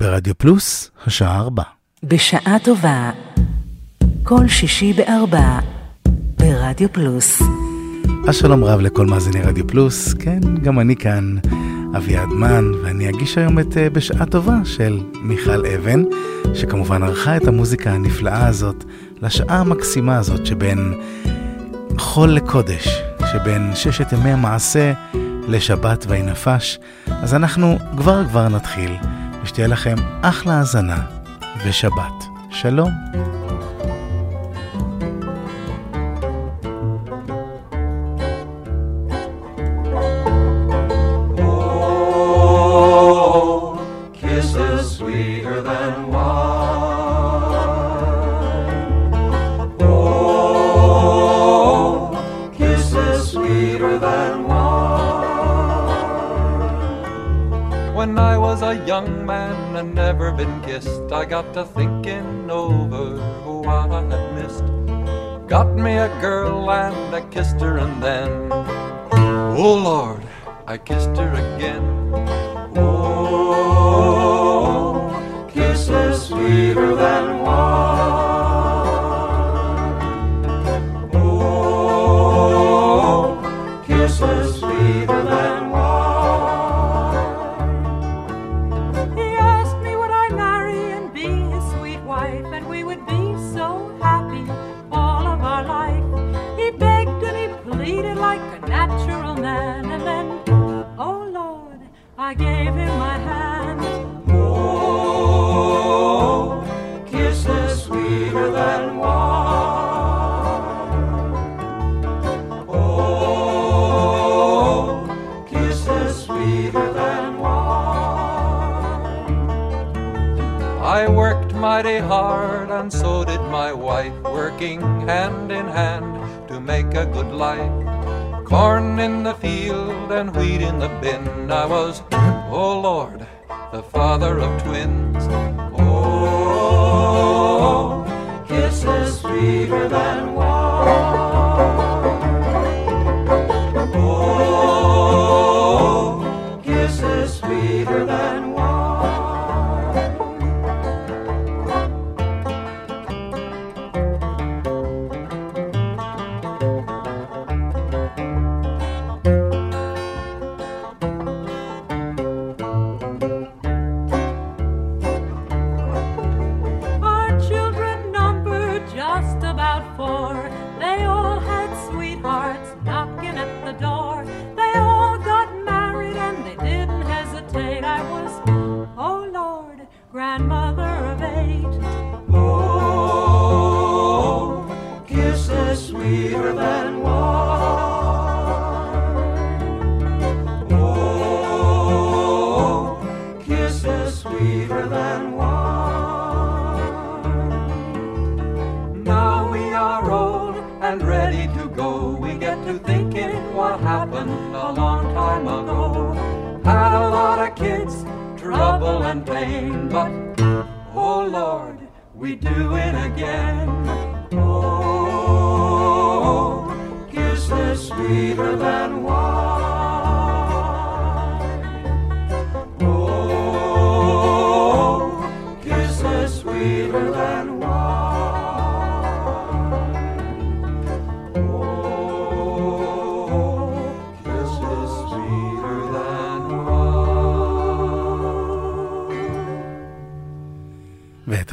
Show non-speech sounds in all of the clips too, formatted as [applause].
ברדיו פלוס, השעה ארבע. בשעה טובה, כל שישי בארבע, ברדיו פלוס. אז שלום רב לכל מאזיני רדיו פלוס, כן, גם אני כאן, אביעד מן, ואני אגיש היום את אה, בשעה טובה של מיכל אבן, שכמובן ערכה את המוזיקה הנפלאה הזאת לשעה המקסימה הזאת שבין חול לקודש, שבין ששת ימי המעשה לשבת ויהי נפש. אז אנחנו כבר כבר נתחיל, ושתהיה לכם אחלה האזנה ושבת. שלום. Mighty hard, and so did my wife, working hand in hand to make a good life. Corn in the field and wheat in the bin. I was, oh Lord, the father of twins. Oh, kisses sweeter than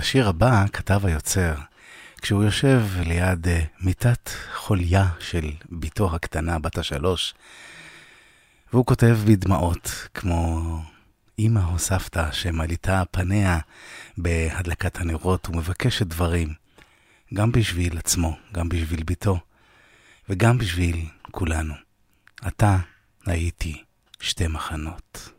השיר הבא כתב היוצר כשהוא יושב ליד אה, מיטת חוליה של בתו הקטנה, בת השלוש, והוא כותב בדמעות, כמו אמא או סבתא שמליטה פניה בהדלקת הנרות ומבקשת דברים, גם בשביל עצמו, גם בשביל בתו, וגם בשביל כולנו. אתה הייתי שתי מחנות.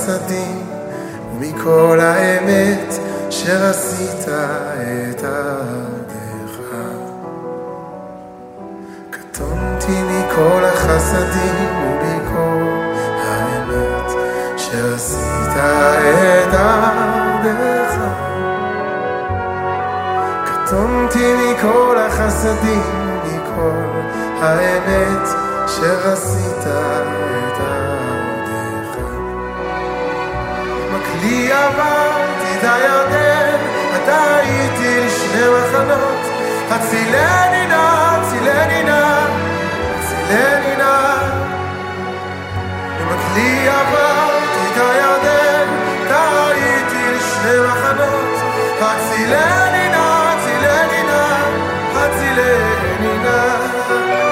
חסדים, ומכל האמת אשר עשית את עבדך. קטונתי מכל החסדים ומכל האמת אשר עשית את עבדך. קטונתי מכל החסדים ומכל האמת כי עברתי את הירדן, אתה הייתי לשני מחנות. הצילני נא, הצילני נא, הצילני נא. למקלי עברתי את הירדן, אתה הייתי לשני מחנות. הצילני נא, הצילני נא, הצילני נא.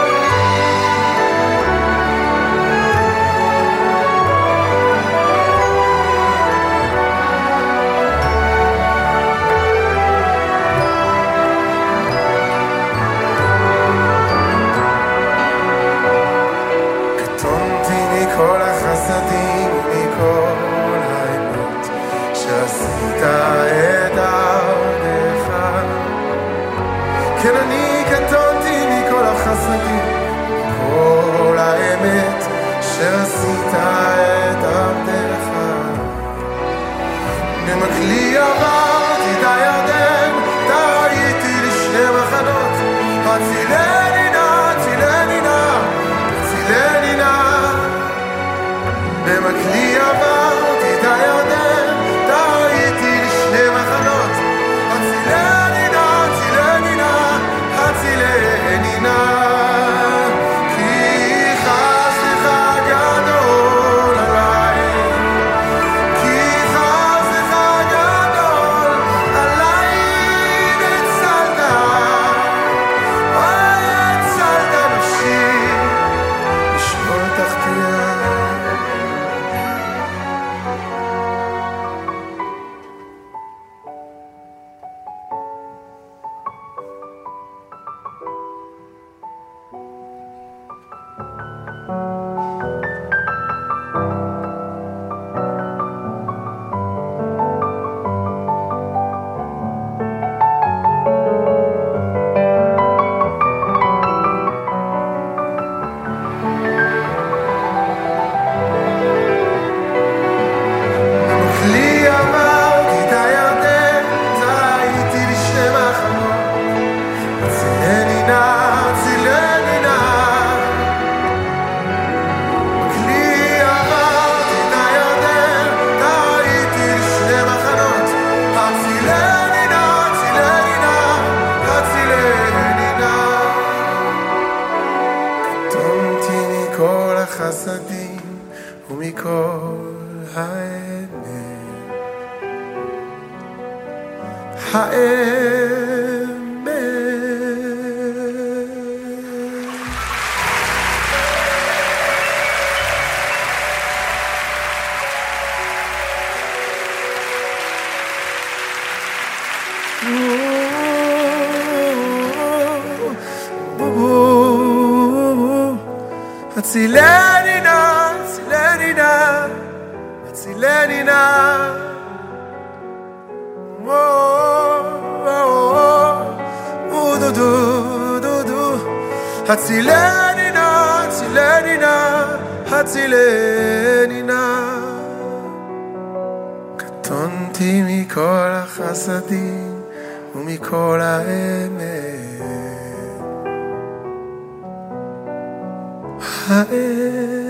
החסדים ומכל האמת. האמת Atsilenina, atsilenina, atsilenina. Whoa, oh, oh, oh, do do do do. Atsilenina, atsilenina, atsilenina. Katonti mikol ha chasadim, umikol ha. האמת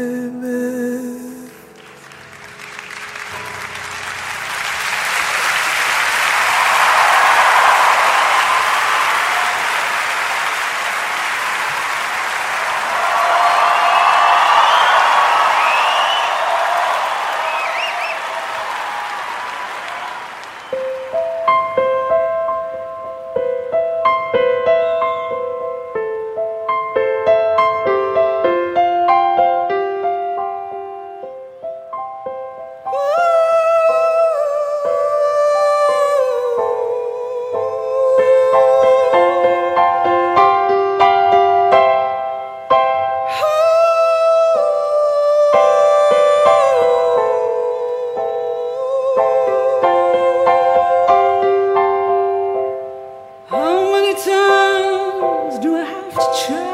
却。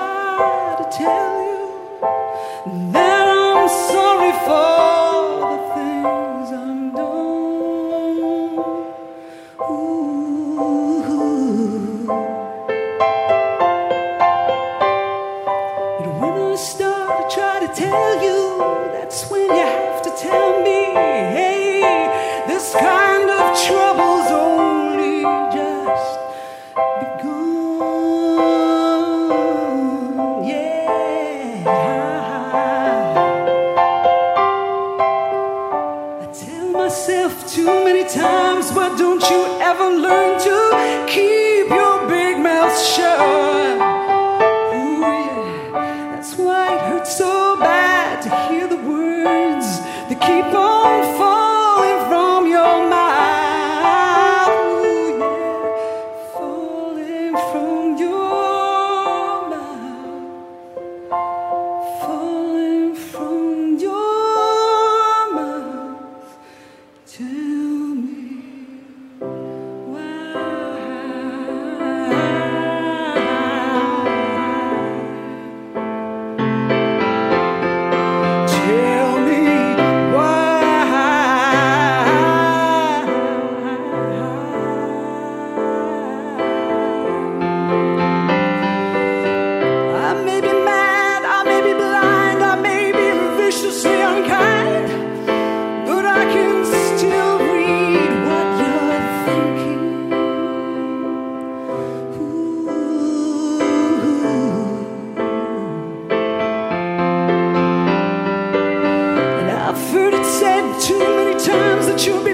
too many times that you've been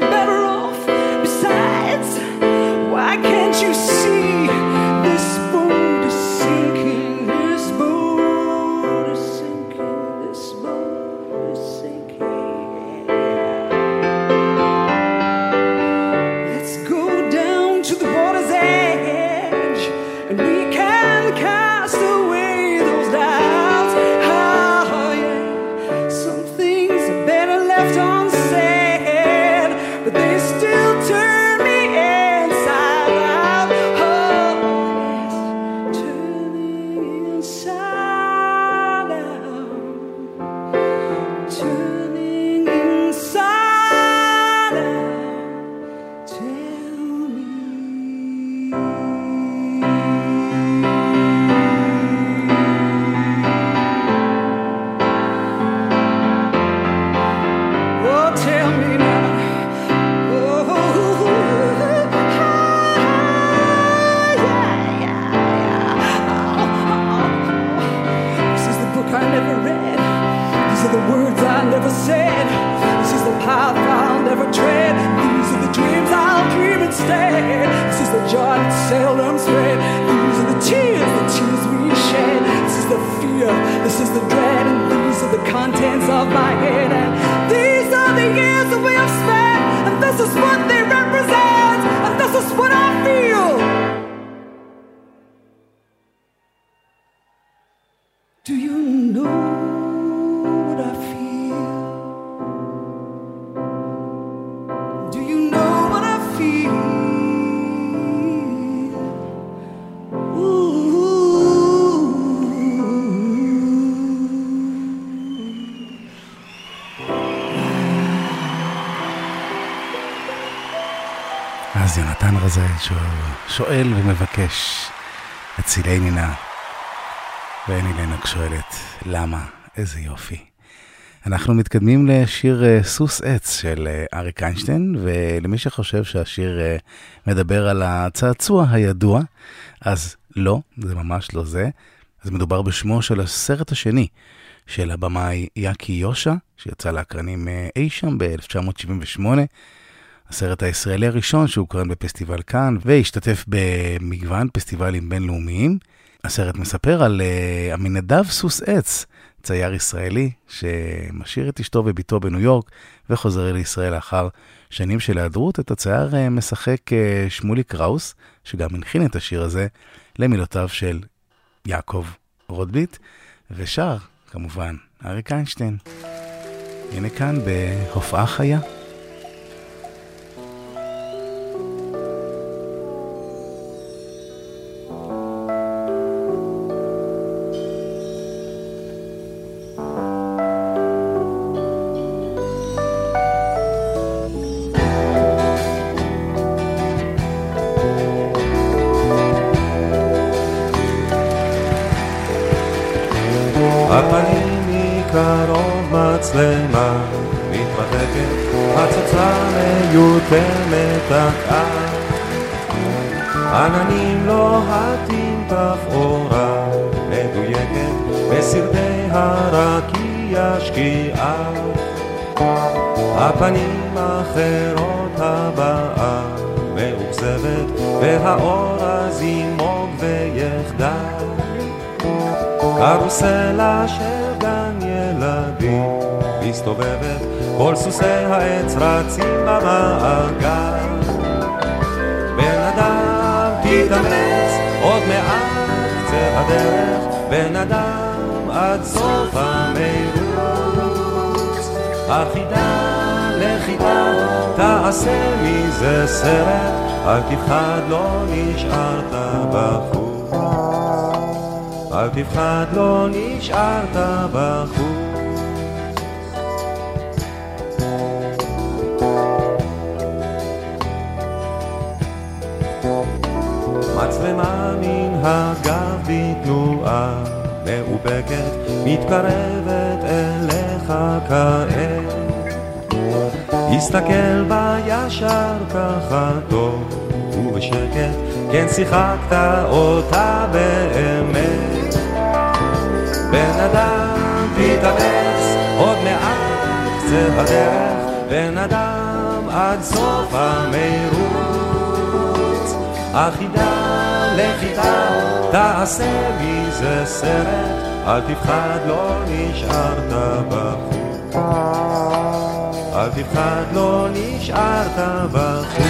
יונתן רזאי שואל ומבקש, הצילני נא. ואני לנג שואלת, למה? איזה יופי. אנחנו מתקדמים לשיר uh, סוס עץ של uh, אריק איינשטיין, ולמי שחושב שהשיר uh, מדבר על הצעצוע הידוע, אז לא, זה ממש לא זה. אז מדובר בשמו של הסרט השני של הבמאי יאקי יושע, שיצא לאקרנים אי שם ב-1978. הסרט הישראלי הראשון שהוקרן בפסטיבל כאן, והשתתף במגוון פסטיבלים בינלאומיים. הסרט מספר על uh, עמינדב סוס עץ, צייר ישראלי שמשאיר את אשתו וביתו בניו יורק וחוזר לישראל לאחר שנים של היעדרות. את הצייר uh, משחק uh, שמולי קראוס, שגם הנחין את השיר הזה, למילותיו של יעקב רוטביט, ושר, כמובן, אריק איינשטיין. הנה כאן בהופעה חיה. קרוסלה של גן ילדים מסתובבת, כל סוסי העץ רצים במעגל. בן אדם תתאמץ, עוד מעט קצה הדרך, בן אדם עד סוף המירוץ. החידה לחידה, תעשה מזה סרט, אל תפחד, לא נשארת בחוץ. אל תפחד, לא נשארת בחוץ. מצלמה מן הגב בתנועה מאובקת, מתקרבת אליך כעת. הסתכל בה ישר ככה טוב ובשקט, כן שיחקת אותה באמת. בן אדם תתאמץ, עוד מעט קצה הדרך, בן אדם עד סוף המירוץ. החידה לחידה, תעשה מזה סרט, אל תפחד, לא נשארת בחוץ. אל תפחד, לא נשארת בחוץ.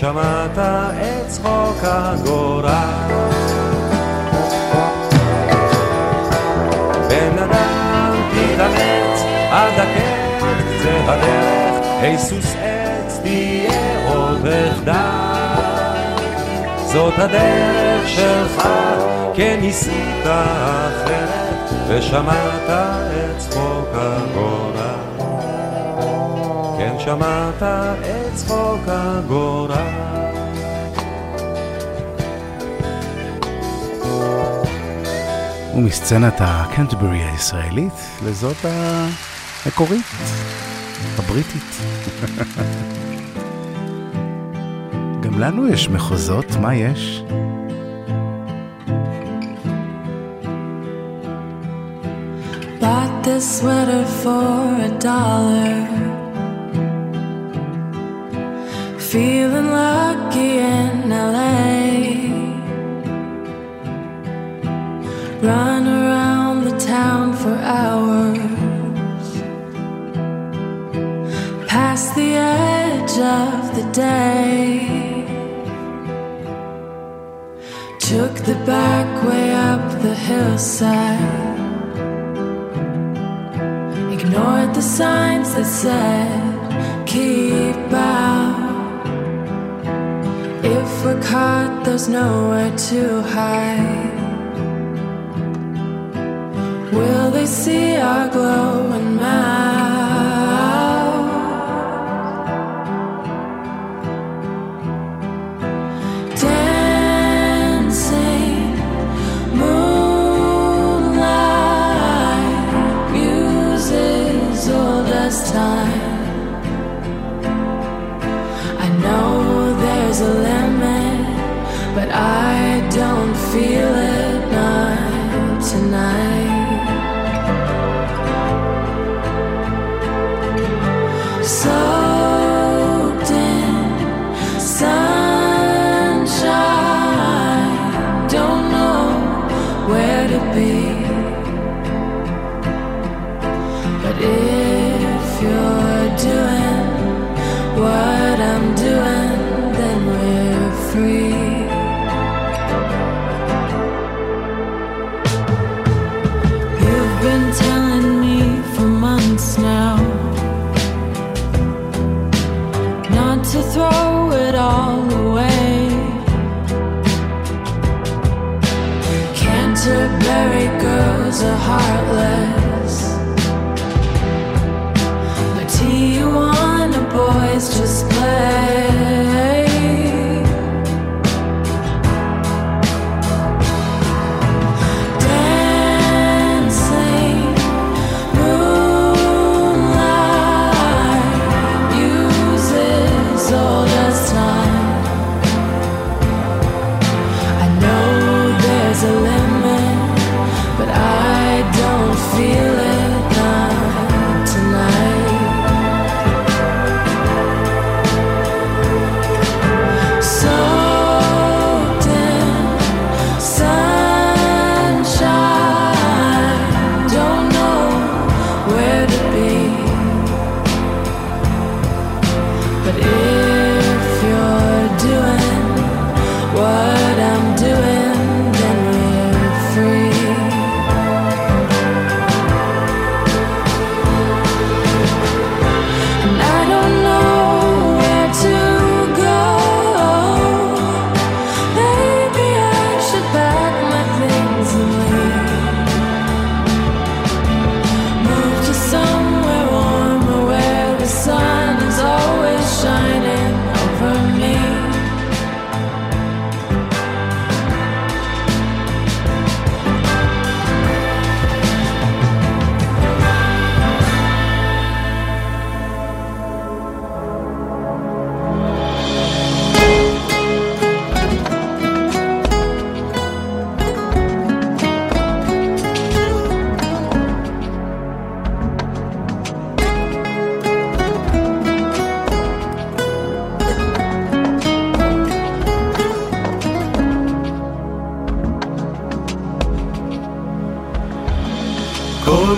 שמעת את צחוק הגורל. בן אדם תתאמץ עד הקץ קצה הדרך היסוס עץ תהיה עוד אחדל. זאת הדרך שלך, כן ניסית אחרת, ושמעת את צחוק הגורל. כן שמעת צחוק הגורל. ומסצנת הקנטברי הישראלית לזאת המקורית, הבריטית. [laughs] גם לנו יש מחוזות, מה יש? Bought this sweater for a dollar. Lucky in LA. Run around the town for hours. Past the edge of the day. Took the back way up the hillside. Ignored the signs that said, keep out. We're caught, there's nowhere to hide. Will they see our glowing mouth? Canterbury girls are heartless, but Tijuana boys just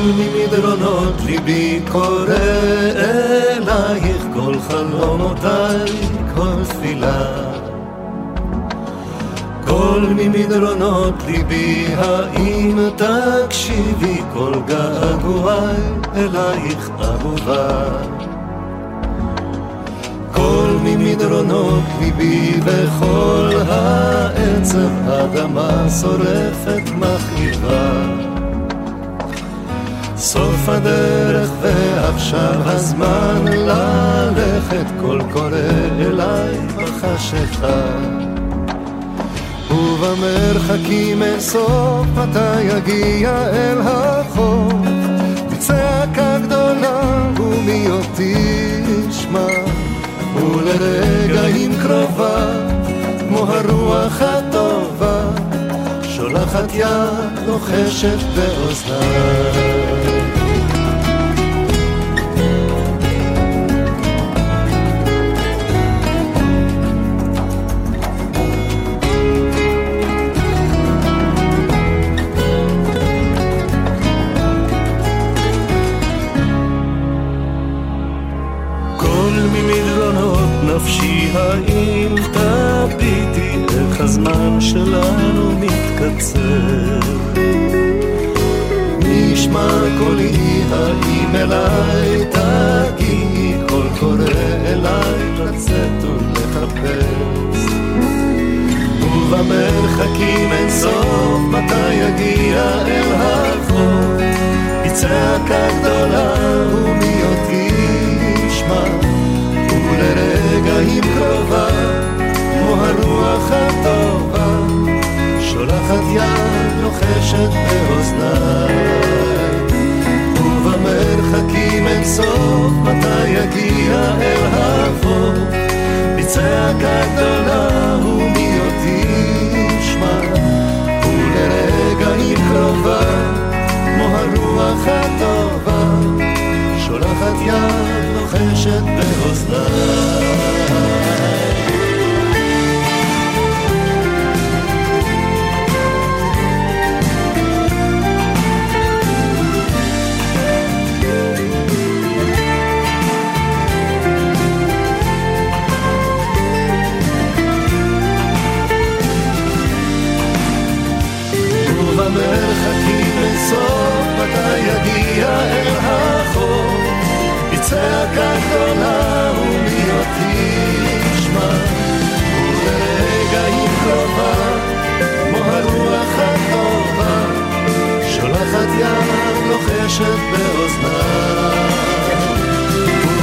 ממדרונות ליבי קורא אלייך, כל חלומותיי, כל תפילה. כל ממדרונות ליבי, האם תקשיבי כל געגועי אלייך אהובה? כל ממדרונות ליבי וכל העצב אדמה שורפת מכאיבה. סוף הדרך ועכשיו הזמן ללכת. קול קורא אליי בחשיכה ובמרחקים אין סוף מתי יגיע אל החוף. בצעקה גדולה ומי אותי ישמע? ולרגעים קרובה כמו הרוח הטובה שולחת יד לוחשת באוזניי האם תביטי איך הזמן שלנו מתקצר? נשמע קולי האם אליי תגיעי קול קורא אליי לצאת ולחפש. ובמרחקים אין סוף מתי יגיע אל החוף יצא גדולה לוחשת באוזניי. ובמרחקים אין סוף, מתי יגיע אל החוף, בצעקה גדולה ומי אותי ישמע, ולרגעים קרובה, כמו הרוח הטובה, שולחת יד לוחשת באוזניי מתי יגיע אל החוף צעקה גדולה ומי אותי ישמע ולרגעים קרובה כמו הרוח הטובה שולחת יד לוחשת באוזניי.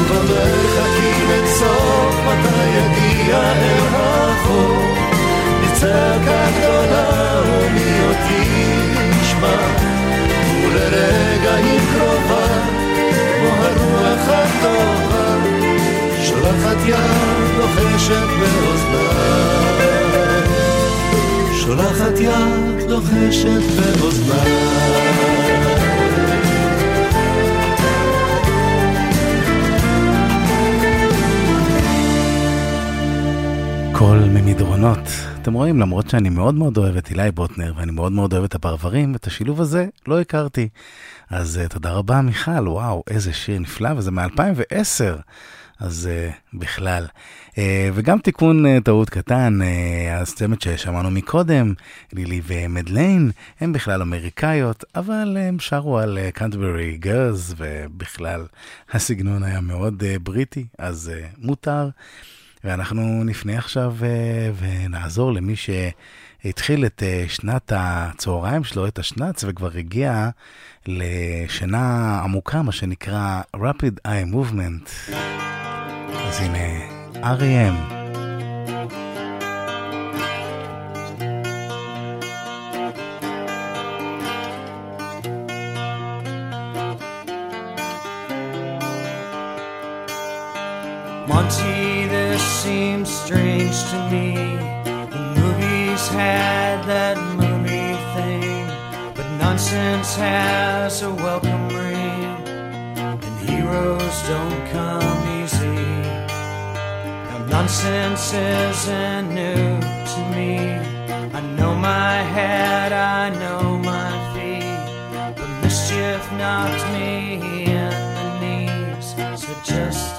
ובמרחקים אין סוף מתי יגיע אל החוף מצעקה גדולה ומי אותי ישמע ולרגעים קרובה כמו הרוח הטובה, שולחת יד לוחשת באוזניי. שולחת יד לוחשת באוזניי. קול ממדרונות. אתם רואים, למרות שאני מאוד מאוד אוהב את אילי בוטנר ואני מאוד מאוד אוהב את הפרברים, את השילוב הזה לא הכרתי. אז uh, תודה רבה מיכל, וואו, איזה שיר נפלא, וזה מ-2010. אז uh, בכלל. Uh, וגם תיקון uh, טעות קטן, uh, הסצמת ששמענו מקודם, לילי ומדליין, הן בכלל אמריקאיות, אבל הם שרו על קנטברי uh, גרס, ובכלל הסגנון היה מאוד uh, בריטי, אז uh, מותר. ואנחנו נפנה עכשיו uh, ונעזור למי שהתחיל את uh, שנת הצהריים שלו, את השנץ, וכבר הגיע לשינה עמוקה, מה שנקרא Rapid Eye Movement. אז הנה, R.E.M. Monty, seems strange to me. The movies had that movie thing, but nonsense has a welcome ring, and heroes don't come easy. Now, nonsense isn't new to me. I know my head, I know my feet, but mischief knocked me in the knees. So just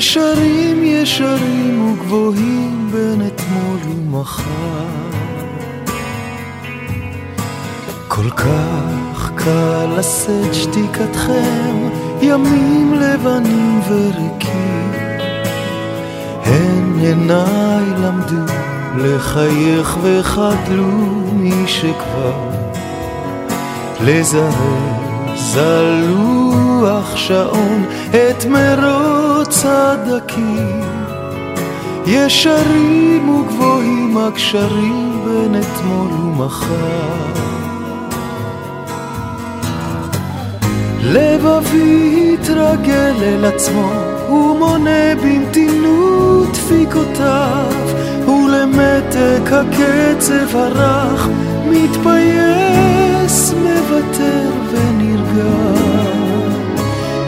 גשרים ישרים וגבוהים בין אתמול ומחר. כל כך קל לשאת שתיקתכם, ימים לבנים וריקים. הן עיניי למדו לחייך וחדלו מי שכבר לזרז על לוח שעון את מרוץ הדקים. ישרים וגבוהים הקשרים בין אתמול ומחר. לבבי התרגל אל עצמו, ומונה במתינות דפיקותיו, ולמתק הקצב הרך, מתפייס, מוותר ונרגע.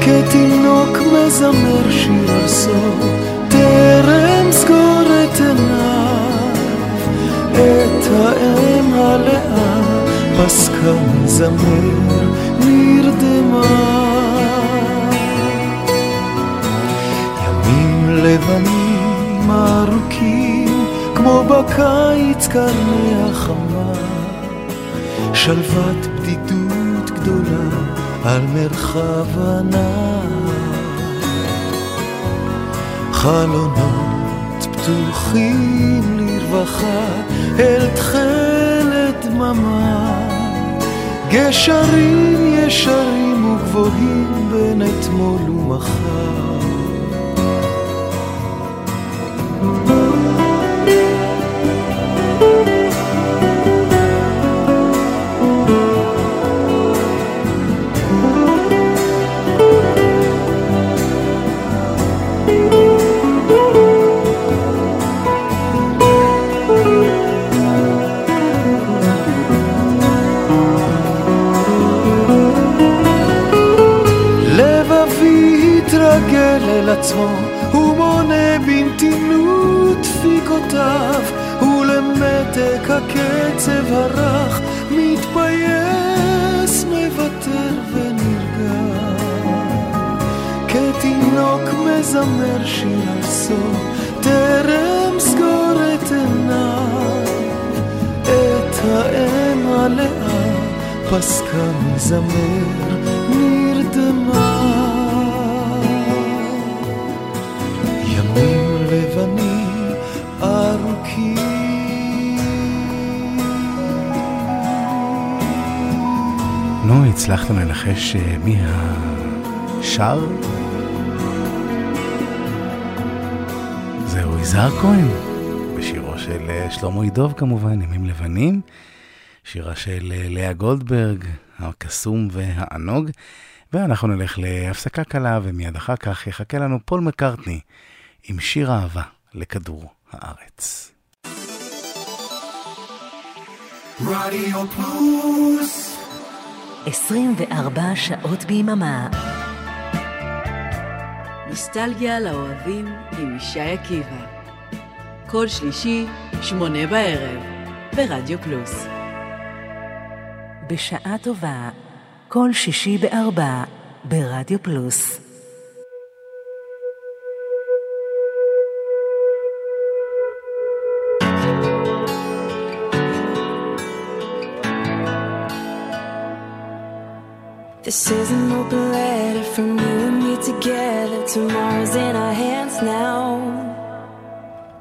כתינוק מזמר שיר סוף, טרם סגור את עיניו, את האם הלאה פסקה מזמר נרדמה. ימים לבנים ארוכים, כמו בקיץ קרני החמה, שלוות בדידות גדולה על מרחב הנהר. חלונות פתוחים לרווחה אל תכלת דממה גשרים ישרים וגבוהים בין אתמול ומחר. עצמו, הוא מונה במתינות דפיקותיו, ולמתק הקצב הרך, מתפייס, מוותר ונרגע. כתינוק מזמר שיר על סוף, טרם סגור את עיניו, את האם הלאה פסקה מזמר, הצלחתם לנחש אה, מי השר? זהו יזהר כהן, בשירו של אה, שלמה ידוב כמובן, ימים לבנים, שירה של אה, לאה גולדברג, הקסום והענוג, ואנחנו נלך להפסקה קלה, ומיד אחר כך יחכה לנו פול מקארטני עם שיר אהבה לכדור הארץ. רדיו פלוס 24 שעות ביממה. נוסטלגיה לאוהבים עם ישי עקיבא. כל שלישי, שמונה בערב, ברדיו פלוס. בשעה טובה, כל שישי בארבע, ברדיו פלוס. This is an open letter from you and me together. Tomorrow's in our hands now.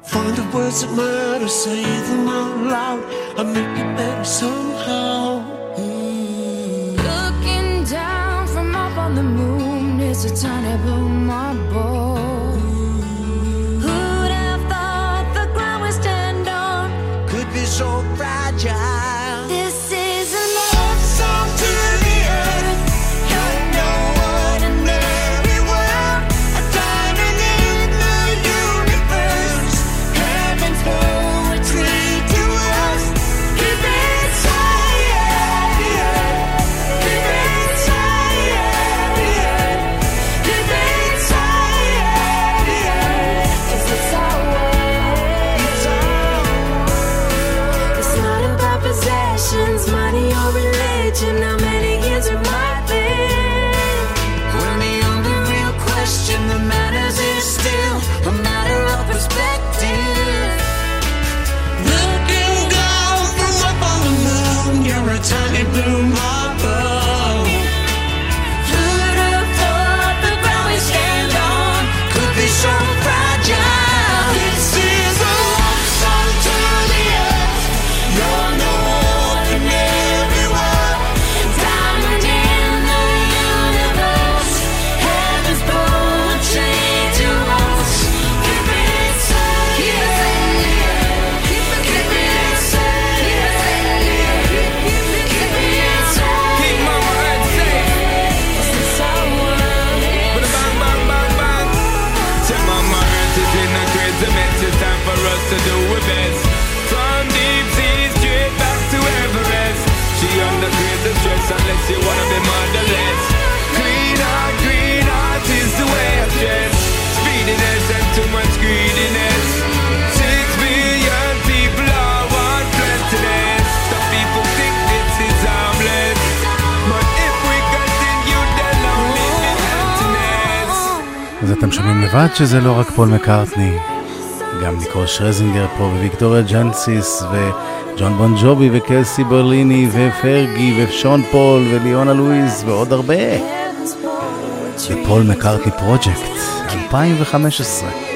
Find the words that matter, say them out loud. I make it better somehow. Looking down from up on the moon is a tiny blue marble. יודעת שזה לא רק פול מקארטני, גם ניקול שרזינגר פה וויקטוריה ג'אנסיס וג'ון בון ג'ובי וקלסי בלריני ופרגי ושון פול וליונה לואיז ועוד הרבה. זה פול מקארטני פרוג'קט, 2015.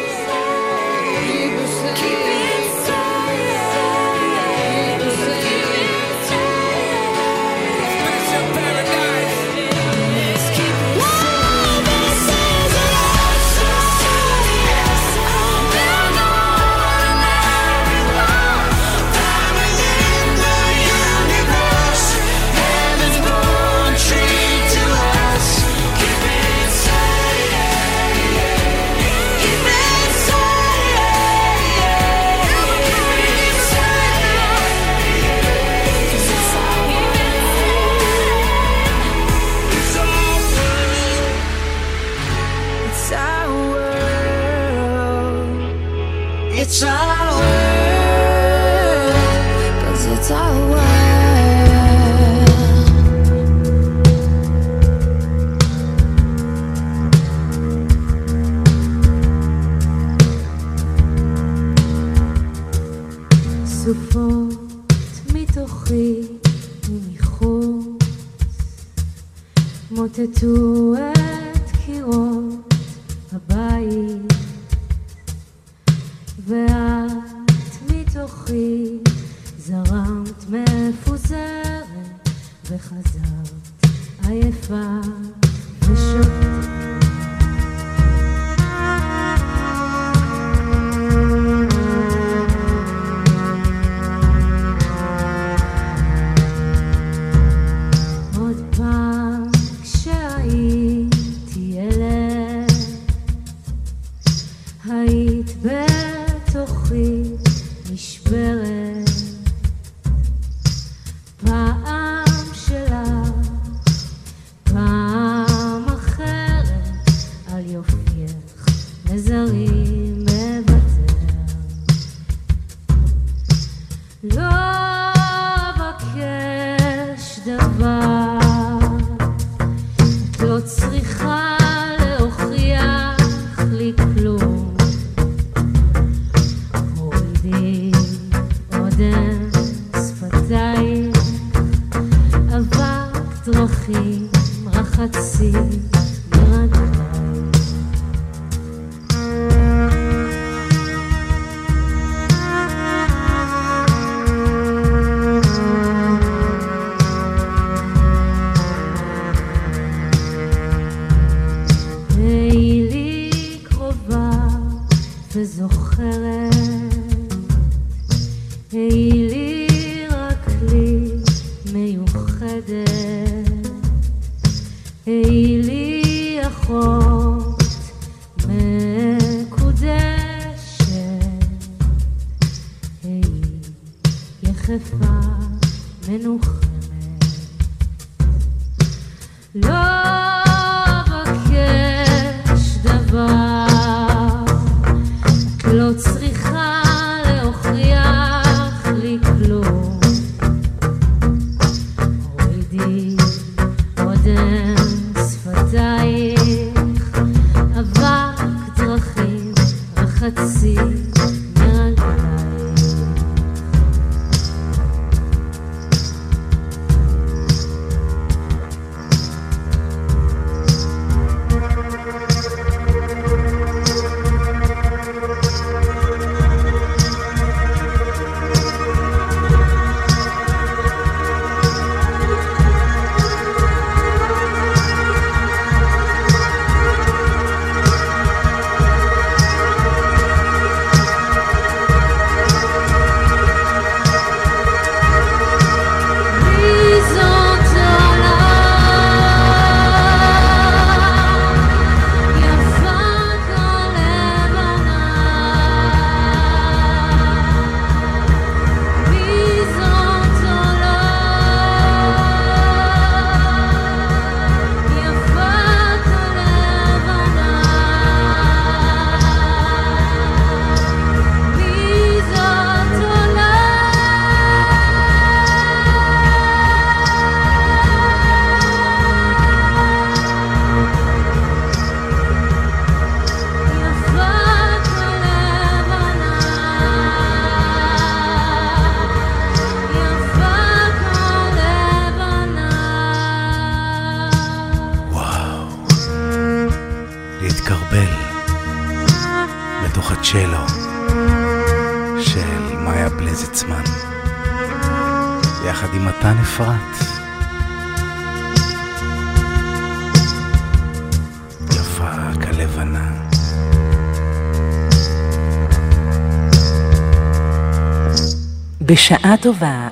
בשעה טובה,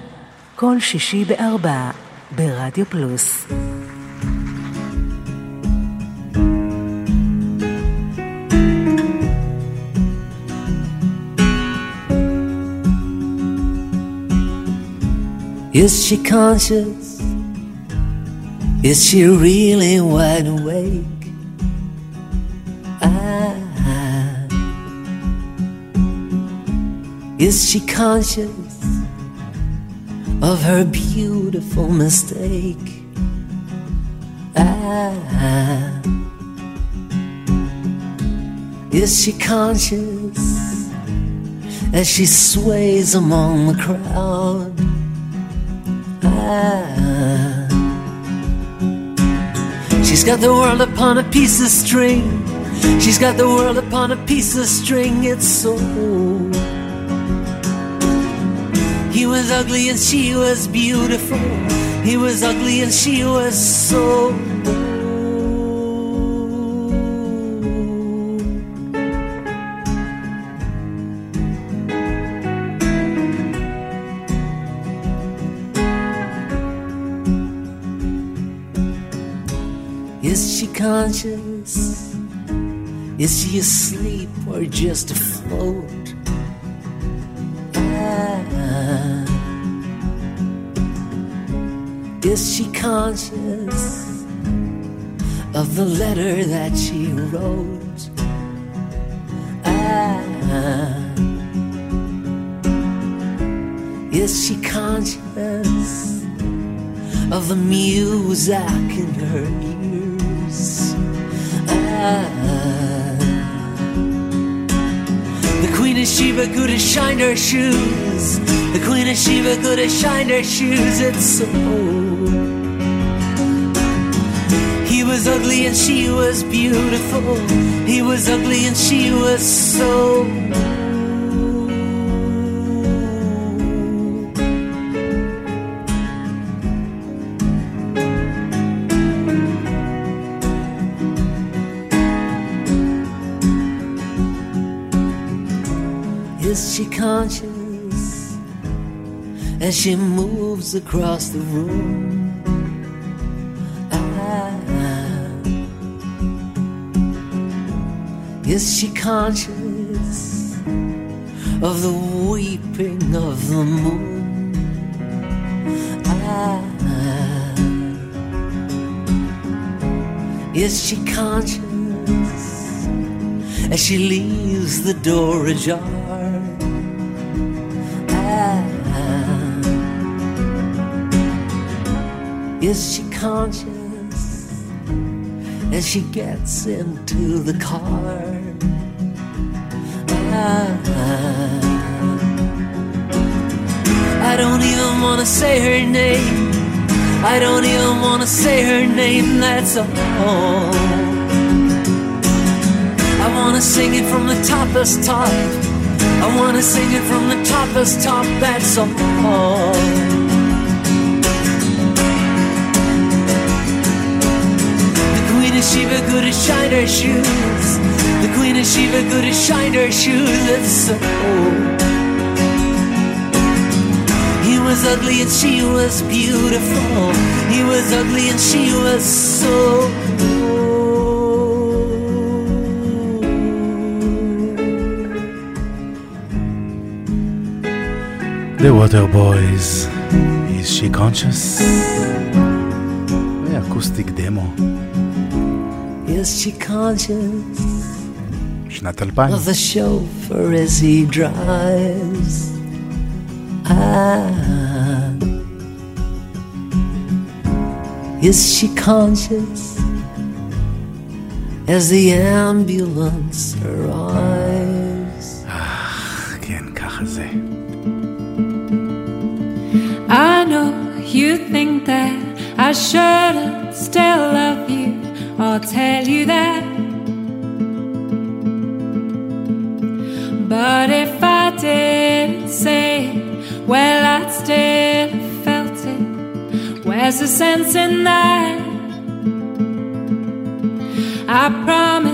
כל שישי בארבע, ברדיו פלוס. Is she conscious? Is she really wide awake? Ah, is she conscious Of her beautiful mistake? Ah, is she conscious as she sways among the crowd? Ah. She's got the world upon a piece of string. She's got the world upon a piece of string. It's so. He was ugly and she was beautiful. He was ugly and she was so. Is she conscious? Is she asleep or just afloat? Is she conscious of the letter that she wrote? Ah. Is she conscious of the music in her ears? Ah. The Queen of Sheba could have shined her shoes. The Queen of Sheba could have shined her shoes. It's so. Was ugly and she was beautiful. He was ugly and she was so. Is she conscious as she moves across the room? Is she conscious of the weeping of the moon? Ah, is she conscious as she leaves the door ajar? Ah, is she conscious as she gets into the car? Ah, I don't even want to say her name. I don't even want to say her name, that's all. I want to sing it from the topest top. I want to sing it from the topest top, that's all. Shiva Sheba could have shined her shoes. The Queen of Sheba go to shined her shoes and so. He was ugly and she was beautiful. He was ugly and she was so. The Water Boys. Is she conscious? Acoustic demo Is she conscious שנת 2000. of the chauffeur as he drives? Ah, is she conscious as the ambulance arrives? כן, ככה זה. I know you think that I shouldn't still love you. I'll tell you that. But if I didn't say it, well, I'd still have felt it. Where's the sense in that? I promise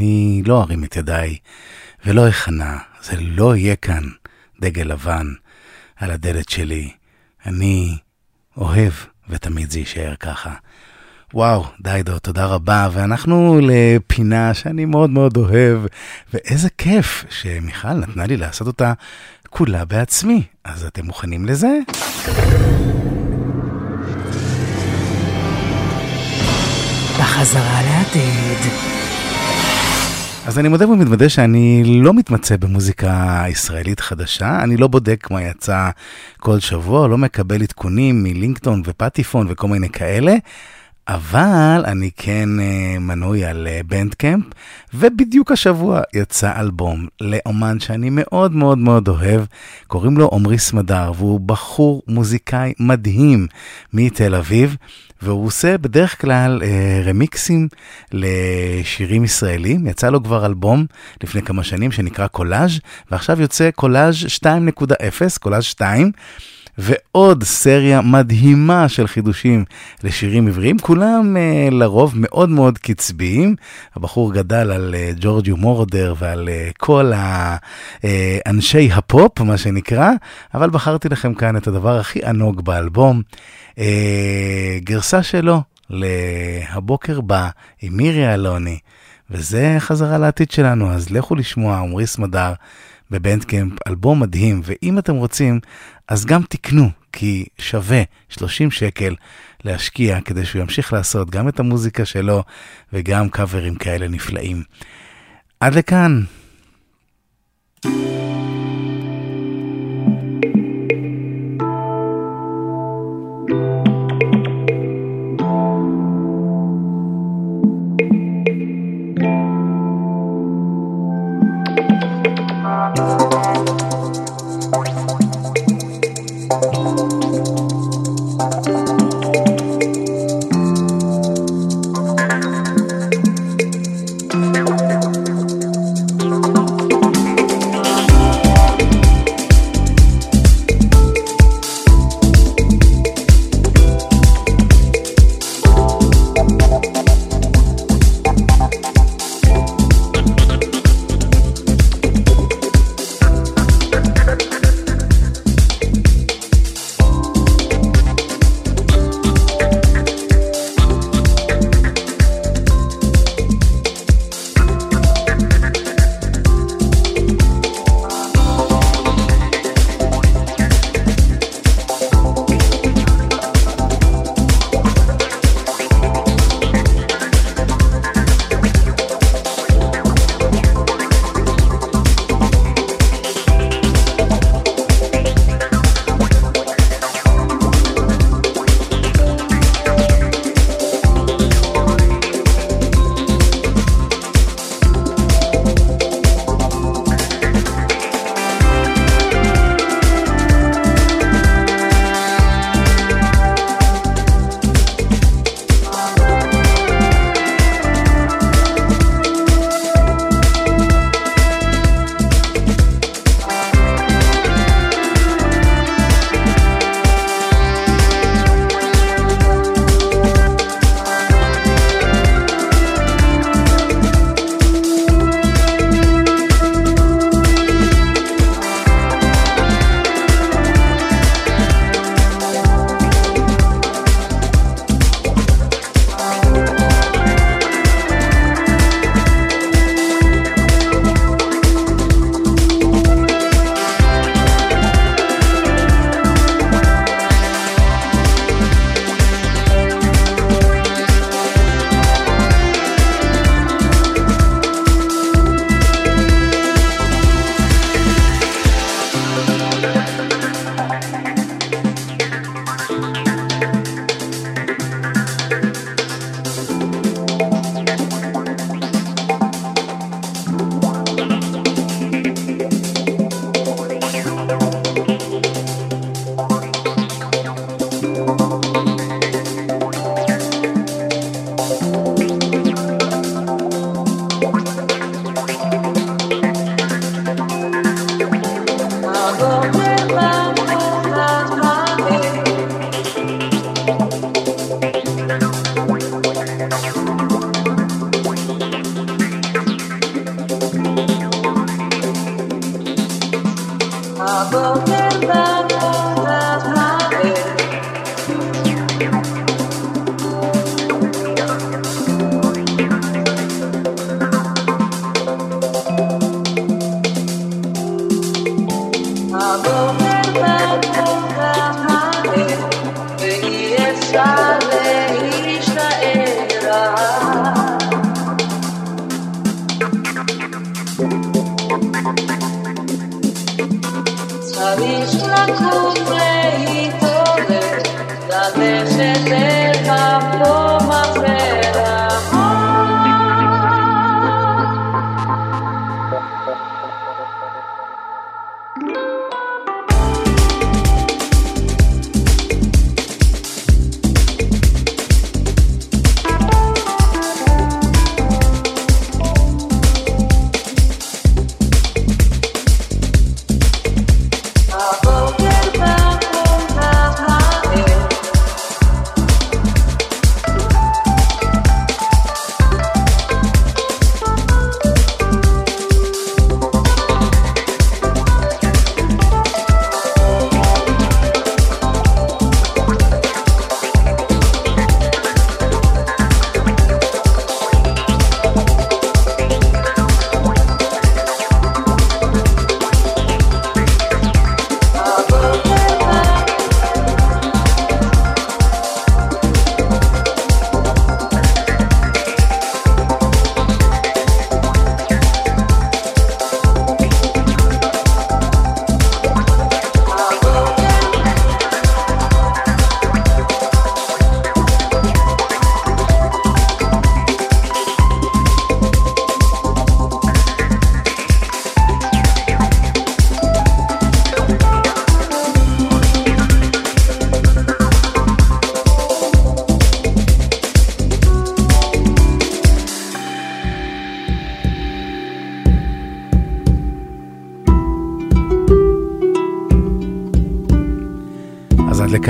ואני לא ארים את ידיי ולא אכנע. זה לא יהיה כאן דגל לבן על הדלת שלי. אני אוהב, ותמיד זה יישאר ככה. וואו, דיידו, תודה רבה, ואנחנו לפינה שאני מאוד מאוד אוהב, ואיזה כיף שמיכל נתנה לי לעשות אותה כולה בעצמי. אז אתם מוכנים לזה? בחזרה לעתיד. אז אני מודה ומתוודה שאני לא מתמצא במוזיקה ישראלית חדשה, אני לא בודק מה יצא כל שבוע, לא מקבל עדכונים מלינקטון ופטיפון וכל מיני כאלה, אבל אני כן אה, מנוי על אה, בנדקמפ, ובדיוק השבוע יצא אלבום לאומן שאני מאוד מאוד מאוד אוהב, קוראים לו עמרי סמדר, והוא בחור מוזיקאי מדהים מתל אביב. והוא עושה בדרך כלל אה, רמיקסים לשירים ישראלים. יצא לו כבר אלבום לפני כמה שנים שנקרא קולאז', ועכשיו יוצא קולאז' 2.0, קולאז' 2. ועוד סריה מדהימה של חידושים לשירים עבריים, כולם אה, לרוב מאוד מאוד קצביים. הבחור גדל על אה, ג'ורג'יו מורדר ועל אה, כל ה, אה, אנשי הפופ, מה שנקרא, אבל בחרתי לכם כאן את הדבר הכי ענוג באלבום, אה, גרסה שלו ל"הבוקר בא" עם מירי אלוני, וזה חזרה לעתיד שלנו, אז לכו לשמוע עמרי סמדר. בבנדקמפ, אלבום מדהים, ואם אתם רוצים, אז גם תקנו, כי שווה 30 שקל להשקיע כדי שהוא ימשיך לעשות גם את המוזיקה שלו וגם קאברים כאלה נפלאים. עד לכאן.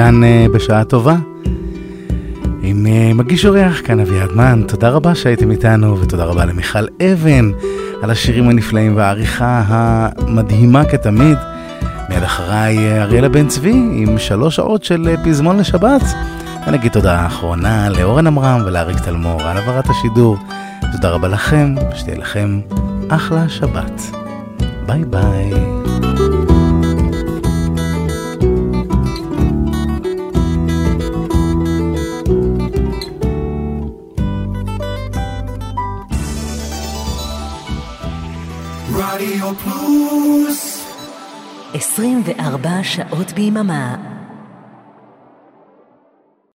עד לכאן אה, בשעה טובה. עם אה, מגיש אורח כאן אביעד מן, תודה רבה שהייתם איתנו, ותודה רבה למיכל אבן על השירים הנפלאים והעריכה המדהימה כתמיד. מיד אחריי אה, אריאלה בן צבי עם שלוש שעות של פזמון לשבת. ונגיד תודה אחרונה לאורן עמרם ולאריק תלמור על העברת השידור. תודה רבה לכם, שתהיה לכם אחלה שבת. ביי ביי. שעות ביממה